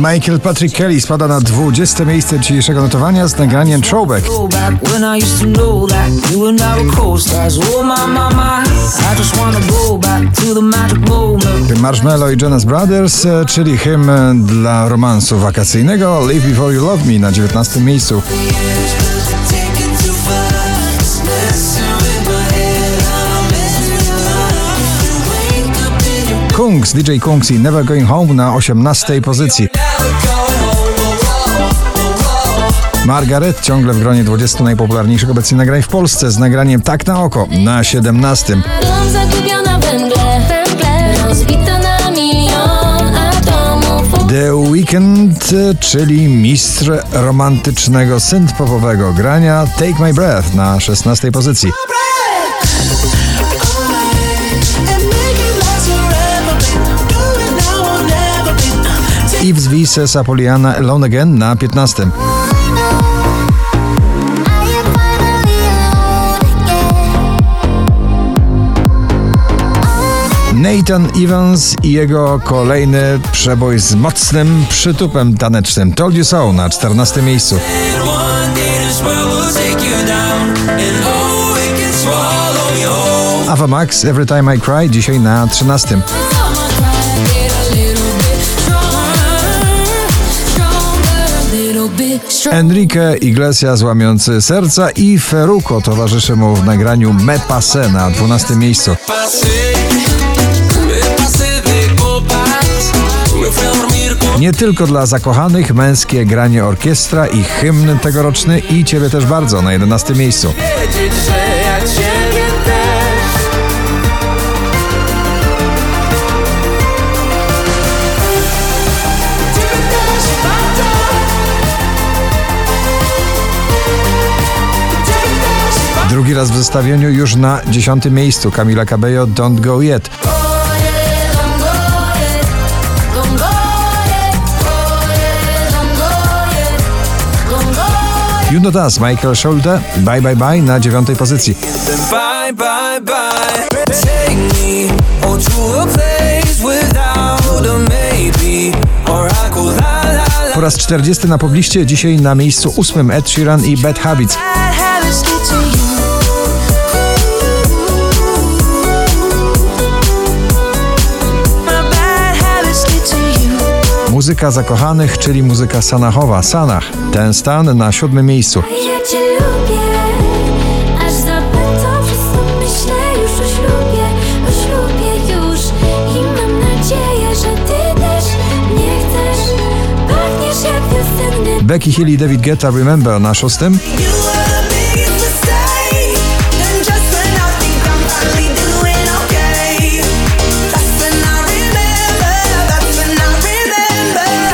Michael Patrick Kelly spada na 20 miejsce dzisiejszego notowania z nagraniem Throwback. Marshmallow i Jonas Brothers, e, czyli hymn dla romansu wakacyjnego Live Before You Love Me na 19 miejscu. Kungs, DJ Kungs i Never Going Home na 18 pozycji. Margaret ciągle w gronie 20 najpopularniejszych obecnie nagrań w Polsce z nagraniem Tak na oko na 17. The Weekend, czyli mistrz romantycznego synth-popowego grania Take My Breath na 16 pozycji. Yves Vises Apoliana Alone Again na 15. Nathan Evans i jego kolejny przebój z mocnym przytupem tanecznym Told You So na 14 miejscu. Ava Max Every Time I Cry dzisiaj na 13. Enrique Iglesias łamiący serca i Feruko towarzyszy mu w nagraniu Me Passe na 12 miejscu. Nie tylko dla zakochanych męskie granie orkiestra i hymn tegoroczny i ciebie też bardzo na 11 miejscu. Drugi raz w zestawieniu już na dziesiątym miejscu Kamila Cabello Don't Go Yet. Know Us, Michael Schulte, Bye Bye Bye na dziewiątej pozycji. Bye, bye, bye. Take me to a place without a maybe, or I could po raz 40 na pobliście, dzisiaj na miejscu ósmym Ed Sheeran i Bad Habits. Muzyka zakochanych, czyli muzyka sanachowa, Sanach. Ten stan na siódmym miejscu. Becky Hill i David Guetta Remember na szóstym.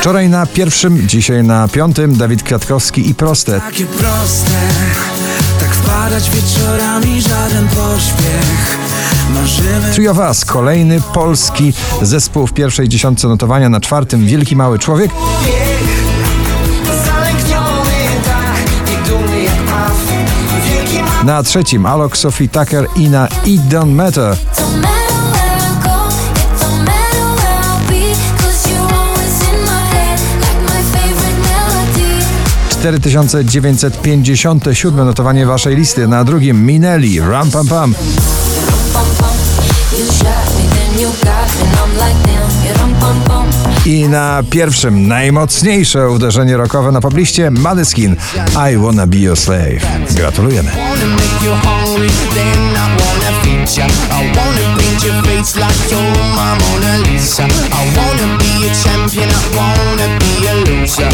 Wczoraj na pierwszym, dzisiaj na piątym Dawid Kwiatkowski i Proste. Takie proste, tak wpadać wieczorami żaden pośpiech. Us, kolejny polski zespół w pierwszej dziesiątce notowania na czwartym Wielki Mały Człowiek. Na trzecim Alok, Sophie Tucker i na It Don't Matter. 4957 notowanie waszej listy. Na drugim Minelli, Ram Pam Pam. I na pierwszym najmocniejsze uderzenie rockowe na pobliście Madyskin I Wanna Be Your Slave. Gratulujemy. I wanna be a champion, I wanna be a loser